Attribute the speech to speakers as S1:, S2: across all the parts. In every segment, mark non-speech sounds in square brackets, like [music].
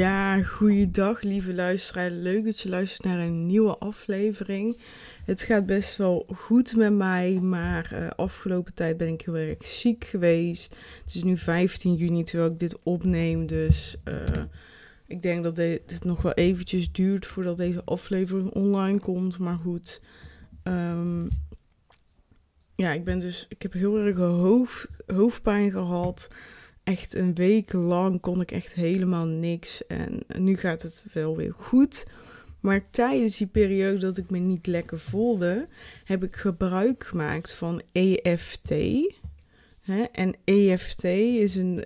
S1: Ja, goeiedag lieve luisteraar. Leuk dat je luistert naar een nieuwe aflevering. Het gaat best wel goed met mij, maar uh, afgelopen tijd ben ik heel erg ziek geweest. Het is nu 15 juni terwijl ik dit opneem, dus uh, ik denk dat dit nog wel eventjes duurt voordat deze aflevering online komt. Maar goed, um, ja, ik ben dus, ik heb heel erg hoofd, hoofdpijn gehad echt een week lang kon ik echt helemaal niks. En nu gaat het wel weer goed. Maar tijdens die periode dat ik me niet lekker voelde, heb ik gebruik gemaakt van EFT. En EFT is een,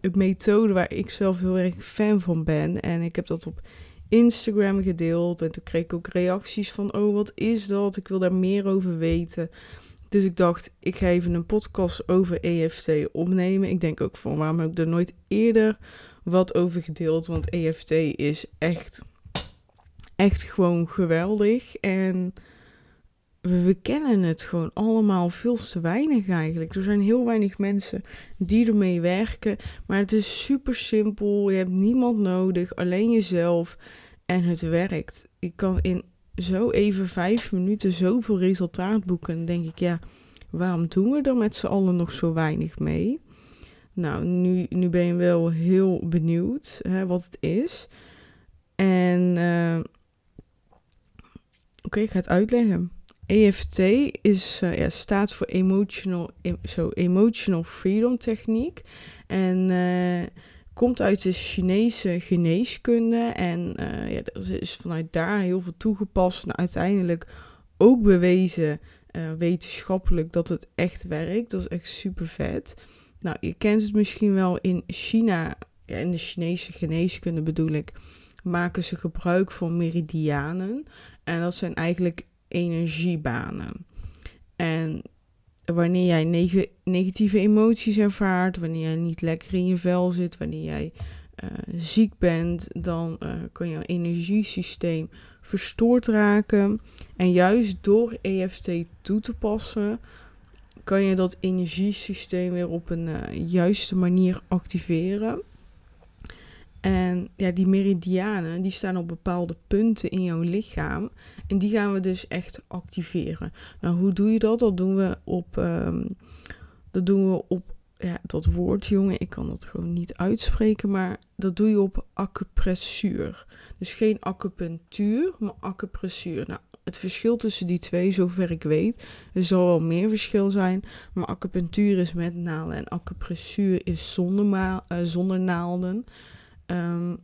S1: een methode waar ik zelf heel erg fan van ben. En ik heb dat op Instagram gedeeld. En toen kreeg ik ook reacties van: Oh, wat is dat? Ik wil daar meer over weten. Dus ik dacht, ik ga even een podcast over EFT opnemen. Ik denk ook van, waarom heb ik er nooit eerder wat over gedeeld? Want EFT is echt, echt gewoon geweldig. En we, kennen het gewoon allemaal veel te weinig eigenlijk. Er zijn heel weinig mensen die ermee werken. Maar het is super simpel. Je hebt niemand nodig, alleen jezelf. En het werkt. Ik kan in zo even vijf minuten zoveel resultaat boeken. Denk ik, ja, waarom doen we er met z'n allen nog zo weinig mee? Nou, nu, nu ben je wel heel benieuwd hè, wat het is. En uh, oké, ik ga het uitleggen. EFT is, uh, ja, staat voor Emotional, so, emotional Freedom Techniek. En uh, komt uit de Chinese geneeskunde. En uh, ja, er is vanuit daar heel veel toegepast. En uiteindelijk ook bewezen uh, wetenschappelijk dat het echt werkt. Dat is echt super vet. Nou, je kent het misschien wel in China. Ja, in de Chinese geneeskunde bedoel ik. Maken ze gebruik van meridianen. En dat zijn eigenlijk energiebanen. En wanneer jij negatieve emoties ervaart, wanneer jij niet lekker in je vel zit, wanneer jij uh, ziek bent, dan uh, kan je energiesysteem verstoord raken. En juist door EFT toe te passen, kan je dat energiesysteem weer op een uh, juiste manier activeren. En ja, die meridianen die staan op bepaalde punten in jouw lichaam. En die gaan we dus echt activeren. Nou, hoe doe je dat? Dat doen we op. Um, dat doen we op. Ja, dat woord, jongen, ik kan dat gewoon niet uitspreken. Maar dat doe je op acupressuur. Dus geen acupunctuur, maar acupressuur. Nou, het verschil tussen die twee, zover ik weet, er zal wel meer verschil zijn. Maar acupunctuur is met naalden en acupressuur is zonder, uh, zonder naalden. Um,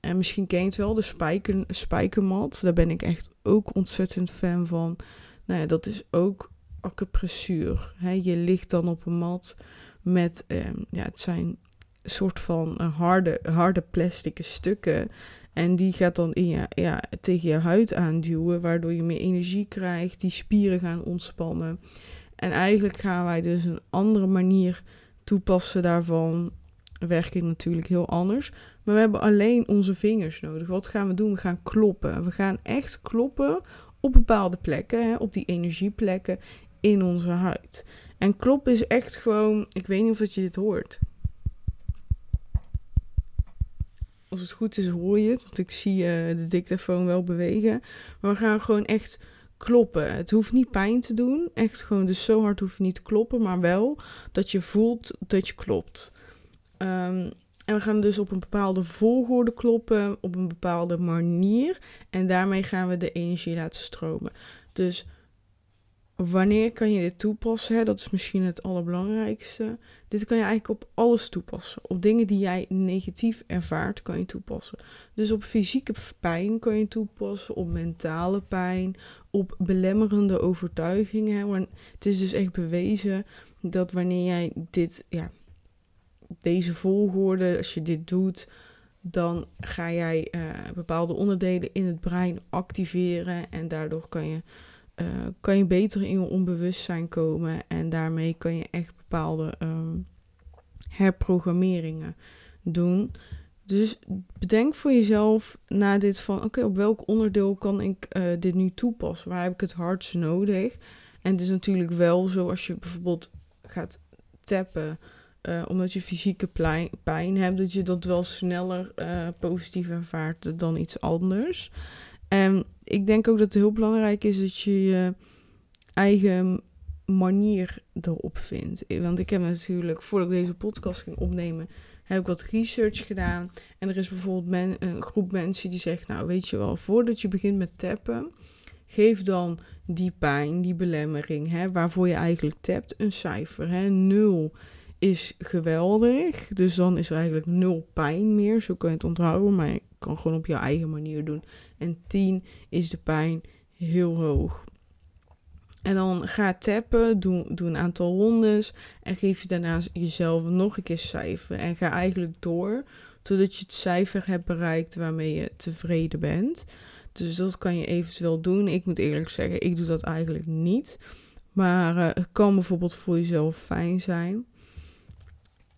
S1: en misschien ken je het wel, de spijker, spijkermat. Daar ben ik echt ook ontzettend fan van. Nou ja, dat is ook acupressuur. Hè? Je ligt dan op een mat met, um, ja, het zijn soort van harde, harde plastic stukken. En die gaat dan in je, ja, tegen je huid aanduwen, waardoor je meer energie krijgt. Die spieren gaan ontspannen. En eigenlijk gaan wij dus een andere manier toepassen daarvan. Werking natuurlijk heel anders. Maar we hebben alleen onze vingers nodig. Wat gaan we doen? We gaan kloppen. We gaan echt kloppen op bepaalde plekken, hè, op die energieplekken in onze huid. En kloppen is echt gewoon, ik weet niet of dat je dit hoort. Als het goed is hoor je het, want ik zie uh, de dictafoon wel bewegen. Maar we gaan gewoon echt kloppen. Het hoeft niet pijn te doen. Echt gewoon, dus zo hard hoef je niet te kloppen, maar wel dat je voelt dat je klopt. Um, en we gaan dus op een bepaalde volgorde kloppen, op een bepaalde manier. En daarmee gaan we de energie laten stromen. Dus wanneer kan je dit toepassen? Dat is misschien het allerbelangrijkste. Dit kan je eigenlijk op alles toepassen. Op dingen die jij negatief ervaart, kan je toepassen. Dus op fysieke pijn kan je toepassen, op mentale pijn, op belemmerende overtuigingen. Het is dus echt bewezen dat wanneer jij dit, ja, deze volgorde, als je dit doet, dan ga jij uh, bepaalde onderdelen in het brein activeren en daardoor kan je, uh, kan je beter in je onbewustzijn komen en daarmee kan je echt bepaalde um, herprogrammeringen doen. Dus bedenk voor jezelf na dit van, oké, op welk onderdeel kan ik uh, dit nu toepassen? Waar heb ik het hardst nodig? En het is natuurlijk wel zo als je bijvoorbeeld gaat tappen eh, omdat je fysieke pijn hebt, dat je dat wel sneller uh, positief ervaart dan iets anders. En ik denk ook dat het heel belangrijk is dat je je eigen manier erop vindt. Want ik heb natuurlijk, voordat ik deze podcast ging opnemen, heb ik wat research gedaan. En er is bijvoorbeeld een groep mensen die zegt, nou weet je wel, voordat je begint met tappen, geef dan die pijn, die belemmering, hè, waarvoor je eigenlijk tapt, een cijfer. Hè. Nul is geweldig, dus dan is er eigenlijk nul pijn meer. Zo kun je het onthouden, maar je kan gewoon op je eigen manier doen. En 10 is de pijn heel hoog. En dan ga tappen, doe, doe een aantal rondes en geef je daarna jezelf nog een keer cijfer. En ga eigenlijk door totdat je het cijfer hebt bereikt waarmee je tevreden bent. Dus dat kan je eventueel doen. Ik moet eerlijk zeggen, ik doe dat eigenlijk niet. Maar uh, het kan bijvoorbeeld voor jezelf fijn zijn.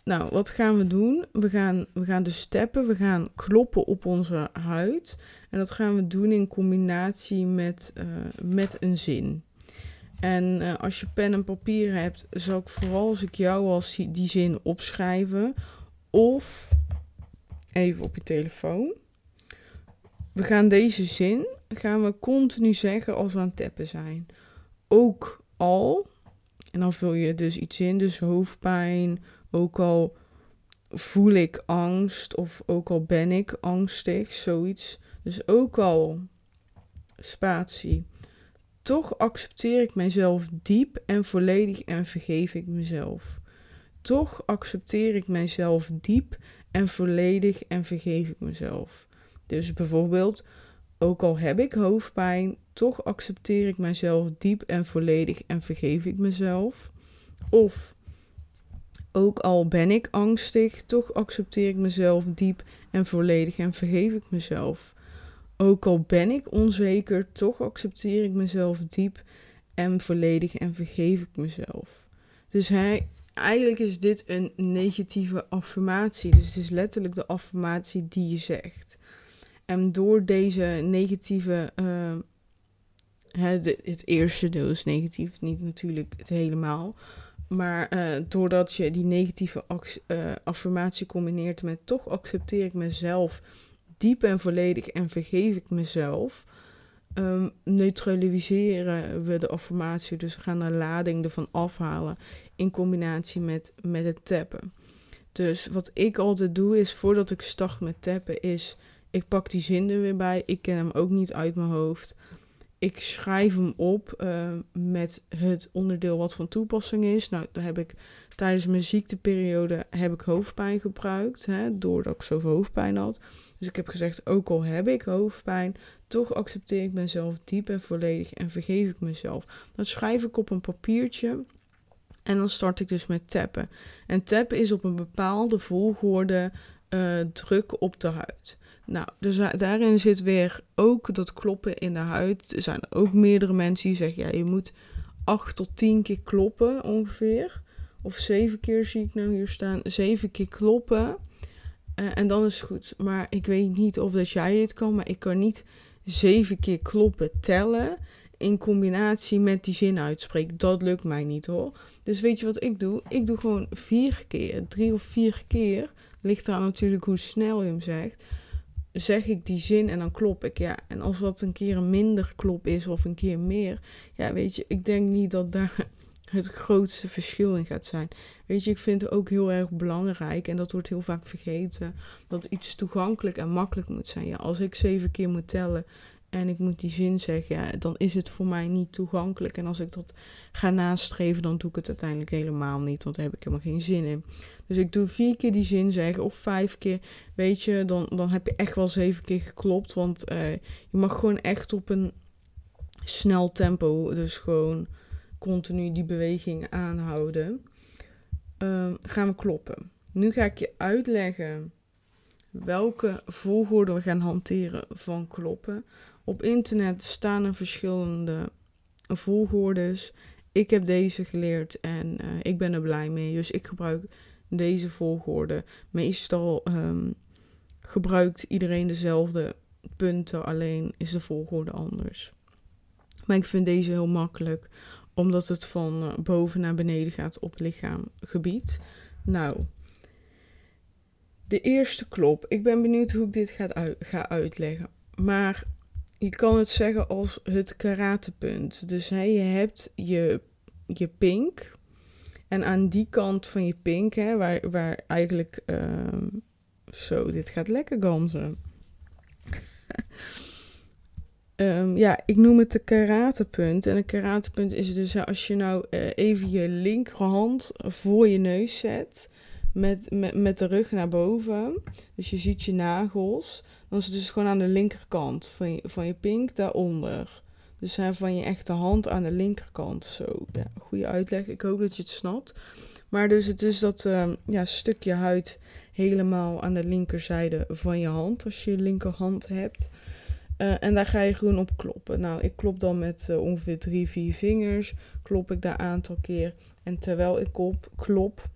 S1: Nou, wat gaan we doen? We gaan, we gaan dus steppen, we gaan kloppen op onze huid. En dat gaan we doen in combinatie met, uh, met een zin. En uh, als je pen en papier hebt, zal ik vooral als ik jou als die zin opschrijven. Of even op je telefoon. We gaan deze zin gaan we continu zeggen als we aan het tappen zijn. Ook al. En dan vul je dus iets in, dus hoofdpijn. Ook al voel ik angst of ook al ben ik angstig, zoiets. Dus ook al spatie. Toch accepteer ik mijzelf diep en volledig en vergeef ik mezelf. Toch accepteer ik mijzelf diep en volledig en vergeef ik mezelf. Dus bijvoorbeeld, ook al heb ik hoofdpijn, toch accepteer ik mezelf diep en volledig en vergeef ik mezelf. Of ook al ben ik angstig, toch accepteer ik mezelf diep en volledig en vergeef ik mezelf. Ook al ben ik onzeker, toch accepteer ik mezelf diep en volledig en vergeef ik mezelf. Dus hij, eigenlijk is dit een negatieve affirmatie. Dus het is letterlijk de affirmatie die je zegt. En door deze negatieve. Uh, het eerste deel is negatief, niet natuurlijk het helemaal. Maar uh, doordat je die negatieve uh, affirmatie combineert met toch accepteer ik mezelf diep en volledig en vergeef ik mezelf, um, neutraliseren we de affirmatie. Dus we gaan de lading ervan afhalen in combinatie met, met het tappen. Dus wat ik altijd doe is voordat ik start met tappen is ik pak die zin er weer bij. Ik ken hem ook niet uit mijn hoofd. Ik schrijf hem op uh, met het onderdeel wat van toepassing is. Nou, daar heb ik tijdens mijn ziekteperiode heb ik hoofdpijn gebruikt. Hè, doordat ik zoveel hoofdpijn had. Dus ik heb gezegd, ook al heb ik hoofdpijn, toch accepteer ik mezelf diep en volledig en vergeef ik mezelf. Dat schrijf ik op een papiertje. En dan start ik dus met tappen. En tappen is op een bepaalde volgorde uh, druk op de huid. Nou, dus daarin zit weer ook dat kloppen in de huid. Er zijn ook meerdere mensen die zeggen, ja, je moet acht tot tien keer kloppen ongeveer. Of zeven keer zie ik nou hier staan. Zeven keer kloppen. Uh, en dan is het goed. Maar ik weet niet of dat jij dit kan, maar ik kan niet zeven keer kloppen tellen in combinatie met die zin uitspreken. Dat lukt mij niet hoor. Dus weet je wat ik doe? Ik doe gewoon vier keer, drie of vier keer. Ligt eraan natuurlijk hoe snel je hem zegt zeg ik die zin en dan klop ik. Ja, en als dat een keer een minder klop is of een keer meer, ja, weet je, ik denk niet dat daar [laughs] het grootste verschil in gaat zijn. Weet je, ik vind het ook heel erg belangrijk en dat wordt heel vaak vergeten, dat iets toegankelijk en makkelijk moet zijn. Ja, als ik zeven keer moet tellen en ik moet die zin zeggen, ja, dan is het voor mij niet toegankelijk. En als ik dat ga nastreven, dan doe ik het uiteindelijk helemaal niet, want daar heb ik helemaal geen zin in. Dus ik doe vier keer die zin zeggen of vijf keer. Weet je, dan, dan heb je echt wel zeven keer geklopt. Want uh, je mag gewoon echt op een snel tempo, dus gewoon continu die beweging aanhouden. Uh, gaan we kloppen. Nu ga ik je uitleggen welke volgorde we gaan hanteren van kloppen. Op internet staan er verschillende volgordes. Ik heb deze geleerd en uh, ik ben er blij mee. Dus ik gebruik deze volgorde. Meestal um, gebruikt iedereen dezelfde punten, alleen is de volgorde anders. Maar ik vind deze heel makkelijk, omdat het van uh, boven naar beneden gaat op lichaamgebied. Nou, de eerste klop. Ik ben benieuwd hoe ik dit ga uitleggen. Maar je kan het zeggen als het karatepunt. Dus hè, je hebt je, je pink. En aan die kant van je pink, hè, waar, waar eigenlijk. Ehm, zo, dit gaat lekker ganzen. um, [laughs] ja, ik noem het de karatepunt. En een karatepunt is dus als je nou uh, even je linkerhand voor je neus zet. Met, met, met de rug naar boven. Dus je ziet je nagels. Dan is dus gewoon aan de linkerkant van je, van je pink daaronder. Dus van je echte hand aan de linkerkant. Zo, ja, goede uitleg. Ik hoop dat je het snapt. Maar dus het is dat uh, ja, stukje huid helemaal aan de linkerzijde van je hand. Als je je linkerhand hebt. Uh, en daar ga je gewoon op kloppen. Nou, ik klop dan met uh, ongeveer drie, vier vingers. Klop ik daar een aantal keer. En terwijl ik op, klop,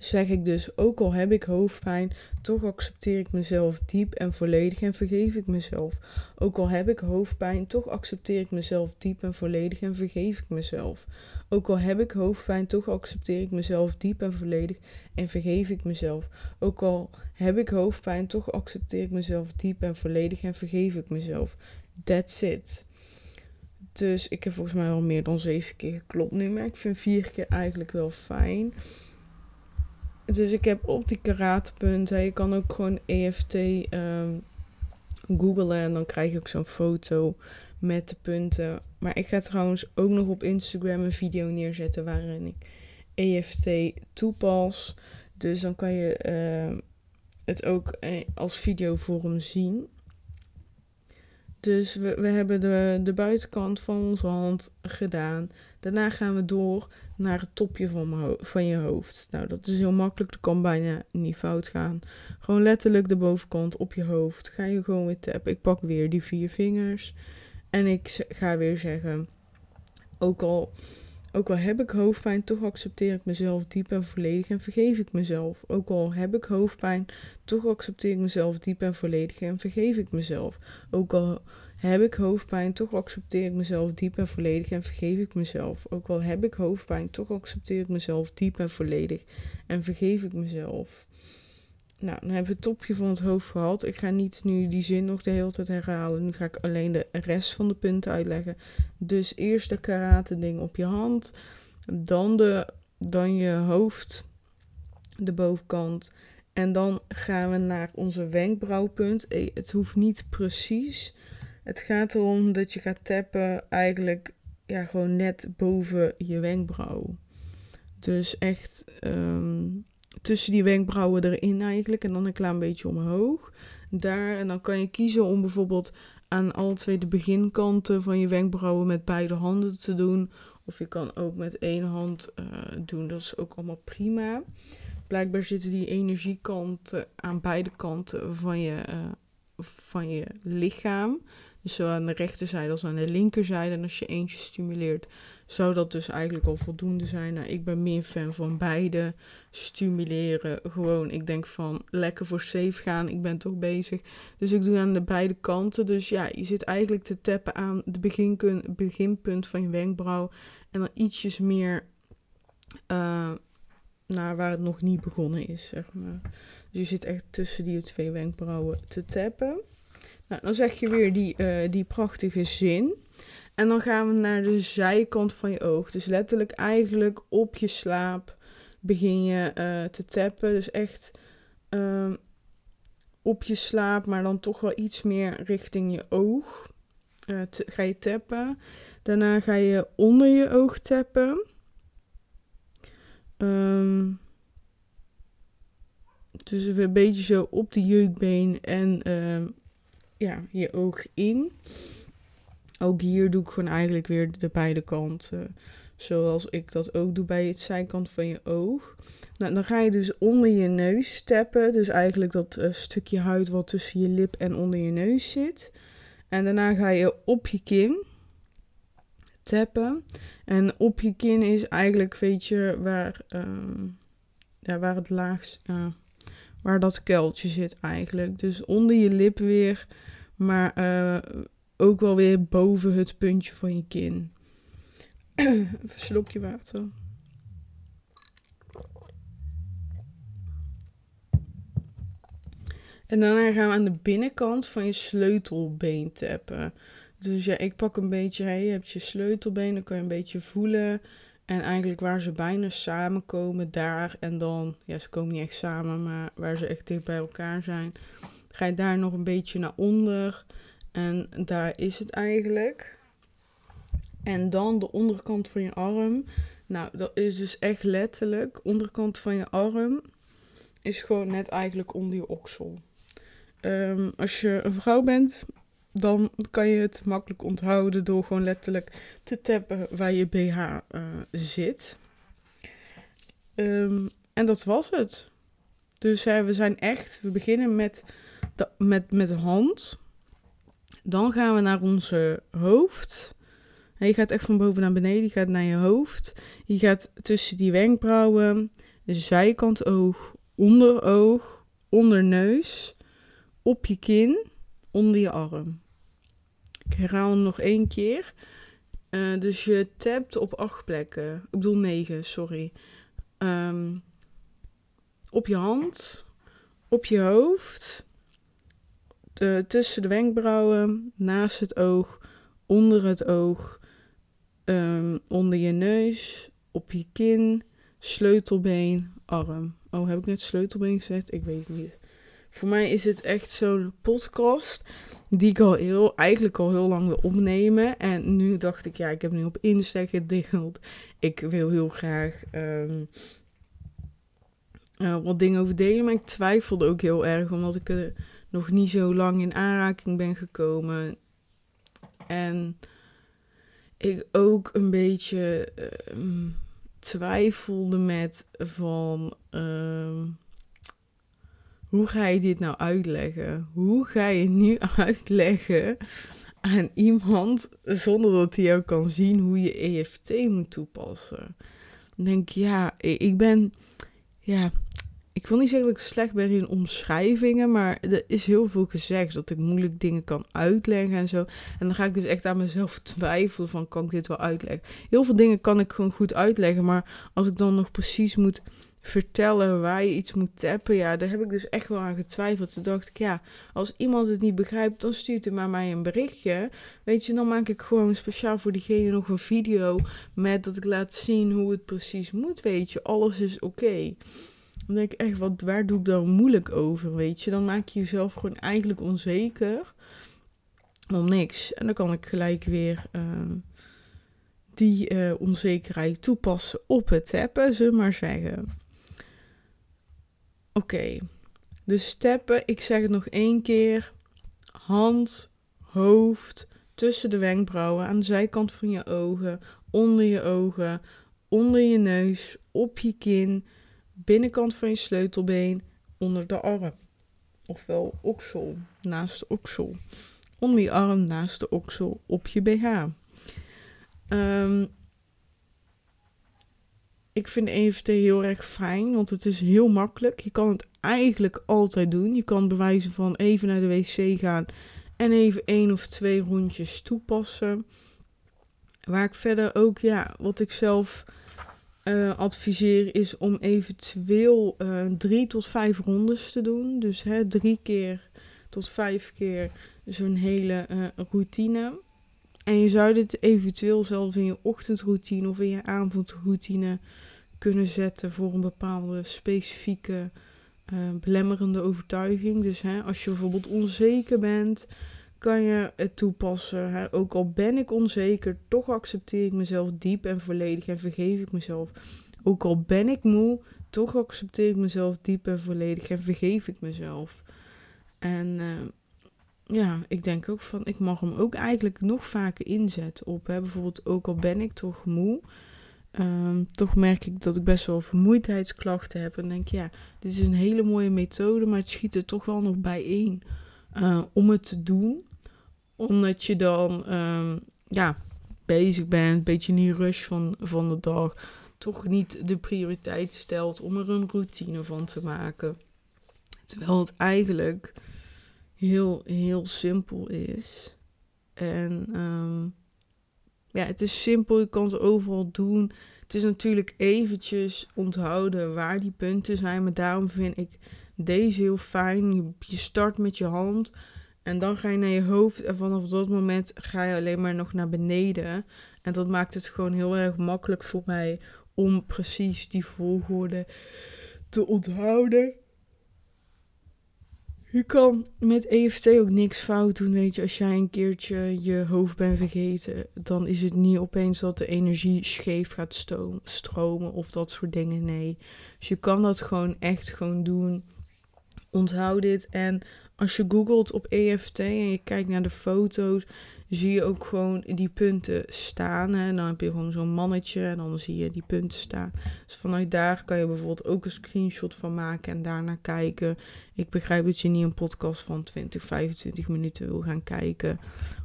S1: zeg ik dus, ook al heb ik hoofdpijn, toch accepteer ik mezelf diep en volledig en vergeef ik mezelf. Ook al heb ik hoofdpijn, toch accepteer ik mezelf diep en volledig en vergeef ik mezelf. Ook al heb ik hoofdpijn, toch accepteer ik mezelf diep en volledig en vergeef ik mezelf. Ook al heb ik hoofdpijn, toch accepteer ik mezelf diep en volledig en vergeef ik mezelf. That's it. Dus ik heb volgens mij al meer dan zeven keer geklopt nu, maar ik vind vier keer eigenlijk wel fijn. Dus ik heb op die karatepunten, je kan ook gewoon EFT um, ehm, googlen en dan krijg je ook zo'n foto met de punten. Maar ik ga trouwens ook nog op Instagram een video neerzetten waarin ik EFT toepas. Dus dan kan je uh, het ook eh, als videovorm zien. Dus we, we hebben de, de buitenkant van onze hand gedaan. Daarna gaan we door naar het topje van, van je hoofd. Nou, dat is heel makkelijk. Dat kan bijna niet fout gaan. Gewoon letterlijk de bovenkant op je hoofd. Ga je gewoon weer tappen. Ik pak weer die vier vingers. En ik ga weer zeggen. Ook al, ook al heb ik hoofdpijn, toch accepteer ik mezelf diep en volledig en vergeef ik mezelf. Ook al heb ik hoofdpijn, toch accepteer ik mezelf diep en volledig en vergeef ik mezelf. Ook al heb ik hoofdpijn, toch accepteer ik mezelf diep en volledig en vergeef ik mezelf. Ook al heb ik hoofdpijn, toch accepteer ik mezelf diep en volledig en vergeef ik mezelf. Nou, dan hebben we het topje van het hoofd gehad. Ik ga niet nu die zin nog de hele tijd herhalen. Nu ga ik alleen de rest van de punten uitleggen. Dus eerst de karate ding op je hand. Dan, de, dan je hoofd, de bovenkant. En dan gaan we naar onze wenkbrauwpunt. Eh, het hoeft niet precies. Het gaat erom dat je gaat tappen eigenlijk ja, gewoon net boven je wenkbrauw. Dus echt ehm, tussen die wenkbrauwen erin eigenlijk. En dan een klein beetje omhoog. Daar. En dan kan je kiezen om bijvoorbeeld aan alle twee de beginkanten van je wenkbrauwen met beide handen te doen. Of je kan ook met één hand uh, doen. Dat is ook allemaal prima. Blijkbaar zitten die energiekanten aan beide kanten van je, uh, van je lichaam. Dus zowel aan de rechterzijde als aan de linkerzijde. En als je eentje stimuleert, zou dat dus eigenlijk al voldoende zijn. Nou, ik ben meer fan van beide stimuleren. Gewoon, ik denk van lekker voor safe gaan. Ik ben toch bezig. Dus ik doe aan de beide kanten. Dus ja, je zit eigenlijk te tappen aan het beginpunt van je wenkbrauw. En dan ietsjes meer uh, naar waar het nog niet begonnen is, zeg maar. Dus je zit echt tussen die twee wenkbrauwen te tappen. Nou, dan zeg je weer die, uh, die prachtige zin. En dan gaan we naar de zijkant van je oog. Dus letterlijk eigenlijk op je slaap begin je uh, te tappen. Dus echt uh, op je slaap, maar dan toch wel iets meer richting je oog. Uh, ga je tappen. Daarna ga je onder je oog tappen. Um, dus een beetje zo op de jeukbeen en uh, ja, je oog in. Ook hier doe ik gewoon eigenlijk weer de beide kanten. Zoals ik dat ook doe bij het zijkant van je oog. Nou, dan ga je dus onder je neus steppen. Dus eigenlijk dat uh, stukje huid wat tussen je lip en onder je neus zit. En daarna ga je op je kin tappen. En op je kin is eigenlijk, weet je, waar, uh, ja, waar het laagst, waar dat kuiltje zit eigenlijk. Dus onder je lip weer, maar eh, ook wel weer boven het puntje van je kin. [clears throat] Even slokje water. En daarna gaan we aan de binnenkant van je sleutelbeen tappen. Dus ja, ik pak een beetje, je hebt je sleutelbeen, dan kan je een beetje voelen. En eigenlijk waar ze bijna samenkomen, daar en dan, ja, ze komen niet echt samen, maar waar ze echt dicht bij elkaar zijn, ga je daar nog een beetje naar onder. En daar is het eigenlijk. En dan de onderkant van je arm. Nou, dat is dus echt letterlijk, onderkant van je arm is gewoon net eigenlijk onder je oksel. Ehm, als je een vrouw bent, dan kan je het makkelijk onthouden door gewoon letterlijk te tappen waar je BH eh, zit. Um, en dat was het. Dus uh, we zijn echt, we beginnen met de, met, met de hand. Dan gaan we naar onze hoofd. En je gaat echt van boven naar beneden, je gaat naar je hoofd. Je gaat tussen die wenkbrauwen, zijkant oog, onder oog, onder neus, op je kin, onder je arm. Ik herhaal hem nog één keer. Uh, dus je tapt op acht plekken. Ik bedoel negen, sorry. Um, op je hand, op je hoofd, de, tussen de wenkbrauwen, naast het oog, onder het oog, um, onder je neus, op je kin, sleutelbeen, arm. Oh, heb ik net sleutelbeen gezegd? Ik weet het niet. Voor mij is het echt zo'n podcast die ik al heel, eigenlijk al heel lang wil opnemen. En nu dacht ik, ja, ik heb nu op Insta gedeeld. Ik wil heel graag um, uh, wat dingen over delen. Maar ik twijfelde ook heel erg, omdat ik er nog niet zo lang in aanraking ben gekomen. En ik ook een beetje uh, twijfelde met van... Uh, hoe ga je dit nou uitleggen? Hoe ga je nu [laughs] uitleggen aan iemand zonder dat hij jou kan zien hoe je EFT moet toepassen? Dan denk ik, ja, ik ben, ja, ik wil niet zeggen dat ik slecht ben in omschrijvingen, maar er is heel veel gezegd dat ik moeilijk dingen kan uitleggen en zo. En dan ga ik dus echt aan mezelf [laughs] twijfelen van, kan ik dit wel uitleggen? Heel veel dingen kan ik gewoon goed uitleggen, maar als ik dan nog precies moet vertellen waar je iets moet tappen. Ja, daar heb ik dus echt wel aan getwijfeld. Toen dacht ik, ja, als iemand het niet begrijpt, dan stuurt hij maar mij een berichtje. Weet je, dan maak ik gewoon speciaal voor diegene nog een video met dat ik laat zien hoe het precies moet, weet je. Alles is oké. Dan denk ik echt, wat, waar doe ik dan moeilijk over, weet je. Dan maak je jezelf gewoon eigenlijk onzeker om niks. En dan kan ik gelijk weer... Uh, die uh, onzekerheid toepassen op het tappen, zullen we maar zeggen. Oké, dus steppen, ik zeg het nog één keer. Hand, hoofd, tussen de wenkbrauwen, aan de zijkant van je ogen, onder je ogen, onder je neus, op je kin, binnenkant van je sleutelbeen, onder de arm. Ofwel oksel, naast de oksel. Onder je arm, naast de oksel, op je BH. Um, ik vind EFT heel erg fijn, want het is heel makkelijk. Je kan het eigenlijk altijd doen. Je kan bewijzen van even naar de wc gaan en even één of twee rondjes toepassen. Waar ik verder ook, ja, wat ik zelf uh, adviseer is om eventueel uh, drie tot vijf rondes te doen. Dus hè, drie keer tot vijf keer zo'n hele uh, routine. En je zou dit eventueel zelfs in je ochtendroutine of in je avondroutine kunnen zetten voor een bepaalde specifieke uh, belemmerende overtuiging. Dus hè, als je bijvoorbeeld onzeker bent, kan je het toepassen. Hè? Ook al ben ik onzeker, toch accepteer ik mezelf diep en volledig en vergeef ik mezelf. Ook al ben ik moe, toch accepteer ik mezelf diep en volledig en vergeef ik mezelf. En uh, ja, ik denk ook van, ik mag hem ook eigenlijk nog vaker inzetten op. Hè? Bijvoorbeeld, ook al ben ik toch moe, um, toch merk ik dat ik best wel vermoeidheidsklachten heb. En denk, ja, dit is een hele mooie methode, maar het schiet er toch wel nog bijeen uh, om het te doen. Omdat je dan, um, ja, bezig bent, een beetje in die rush van, van de dag, toch niet de prioriteit stelt om er een routine van te maken. Terwijl het eigenlijk heel, heel simpel is. En um, ja, het is simpel, je kan het overal doen. Het is natuurlijk eventjes onthouden waar die punten zijn. Maar daarom vind ik deze heel fijn. Je start met je hand en dan ga je naar je hoofd. En vanaf dat moment ga je alleen maar nog naar beneden. En dat maakt het gewoon heel erg makkelijk voor mij om precies die volgorde te onthouden. Je kan met EFT ook niks fout doen, weet je. Als jij een keertje je hoofd bent vergeten, dan is het niet opeens dat de energie scheef gaat stromen of dat soort dingen. Nee. Dus je kan dat gewoon echt gewoon doen. Onthoud dit. En als je googelt op EFT en je kijkt naar de foto's, zie je ook gewoon die punten staan. En dan heb je gewoon zo'n mannetje en dan zie je die punten staan. Dus vanuit daar kan je bijvoorbeeld ook een screenshot van maken en daarna kijken. Ik begrijp dat je niet een podcast van 20, 25 minuten wil gaan kijken.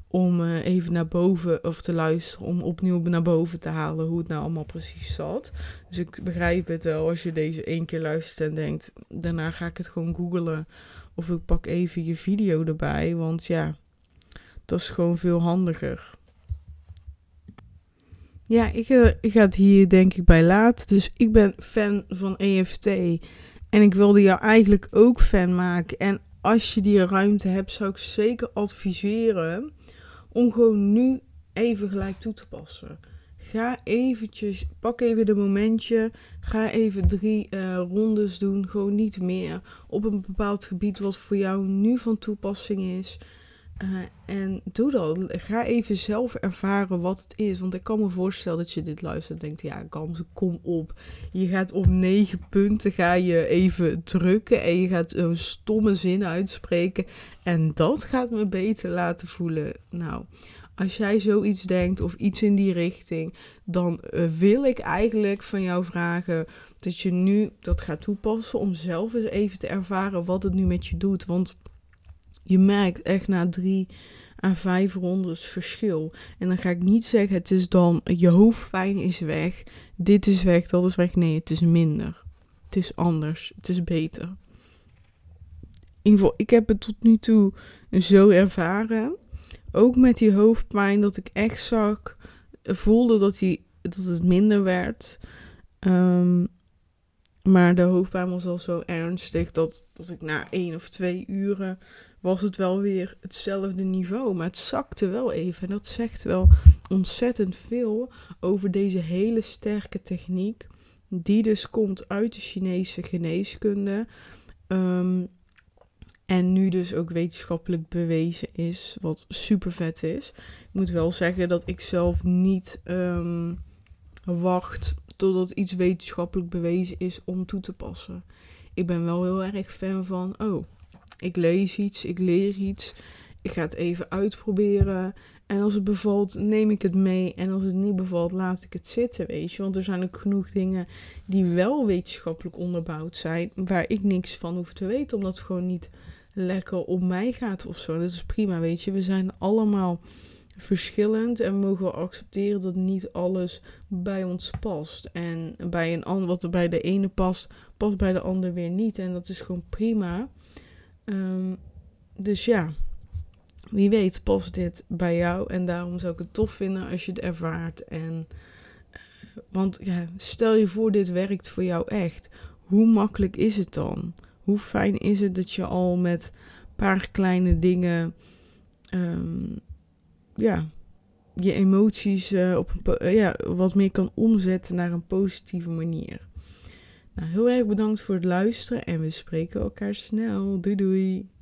S1: Om uh, even naar boven of te luisteren, om opnieuw naar boven te halen hoe het nou allemaal precies zat. Dus ik begrijp het wel als je deze één keer luistert en denkt, daarna ga ik het gewoon googlen. Of ik pak even je video erbij, want ja, dat is gewoon veel handiger. Ja, ik, eh, ik ga het hier denk ik bij laten. Dus ik ben fan van EFT. En ik wilde jou eigenlijk ook fan maken. En als je die ruimte hebt, zou ik zeker adviseren om gewoon nu even gelijk toe te passen. Ga eventjes, pak even de momentje. Ga even drie uh, rondes doen. Gewoon niet meer. Op een bepaald gebied wat voor jou nu van toepassing is. Uh, en doe dat. Ga even zelf ervaren wat het is. Want ik kan me voorstellen dat je dit luistert en denkt: ja, Gams, kom op. Je gaat op negen punten ga je even drukken. En je gaat een stomme zin uitspreken. En dat gaat me beter laten voelen. Nou, als jij zoiets denkt of iets in die richting, dan uh, wil ik eigenlijk van jou vragen dat je nu dat gaat toepassen om zelf eens even te ervaren wat het nu met je doet. Want je merkt echt na drie à vijf rondes verschil. En dan ga ik niet zeggen, het is dan je hoofdpijn is weg, dit is weg, dat is weg. Nee, het is minder. Het is anders. Het is beter. In ieder geval, ik heb het tot nu toe zo ervaren. Ook met die hoofdpijn, dat ik echt zag, voelde dat, die, dat het minder werd. Um, maar de hoofdpijn was al zo ernstig dat, dat ik na één of twee uren was het wel weer hetzelfde niveau. Maar het zakte wel even. En dat zegt wel ontzettend veel over deze hele sterke techniek. Die dus komt uit de Chinese geneeskunde. Um, en nu dus ook wetenschappelijk bewezen is. Wat super vet is. Ik moet wel zeggen dat ik zelf niet um, wacht totdat iets wetenschappelijk bewezen is om toe te passen. Ik ben wel heel erg fan van, oh, ik lees iets, ik leer iets, ik ga het even uitproberen. En als het bevalt, neem ik het mee. En als het niet bevalt, laat ik het zitten, weet je. Want er zijn ook genoeg dingen die wel wetenschappelijk onderbouwd zijn, waar ik niks van hoef te weten, omdat het gewoon niet lekker om mij gaat of zo. Dat is prima, weet je. We zijn allemaal verschillend en mogen we accepteren dat niet alles bij ons past. En bij een ander, wat er bij de ene past, past bij de ander weer niet. En dat is gewoon prima. Um, dus ja, wie weet past dit bij jou. En daarom zou ik het tof vinden als je het ervaart. En, uh, want ja, stel je voor, dit werkt voor jou echt. Hoe makkelijk is het dan? Hoe fijn is het dat je al met een paar kleine dingen um, ja, je emoties uh, op uh, ja, wat meer kan omzetten naar een positieve manier. Nou, heel erg bedankt voor het luisteren en we spreken elkaar snel. Doei doei!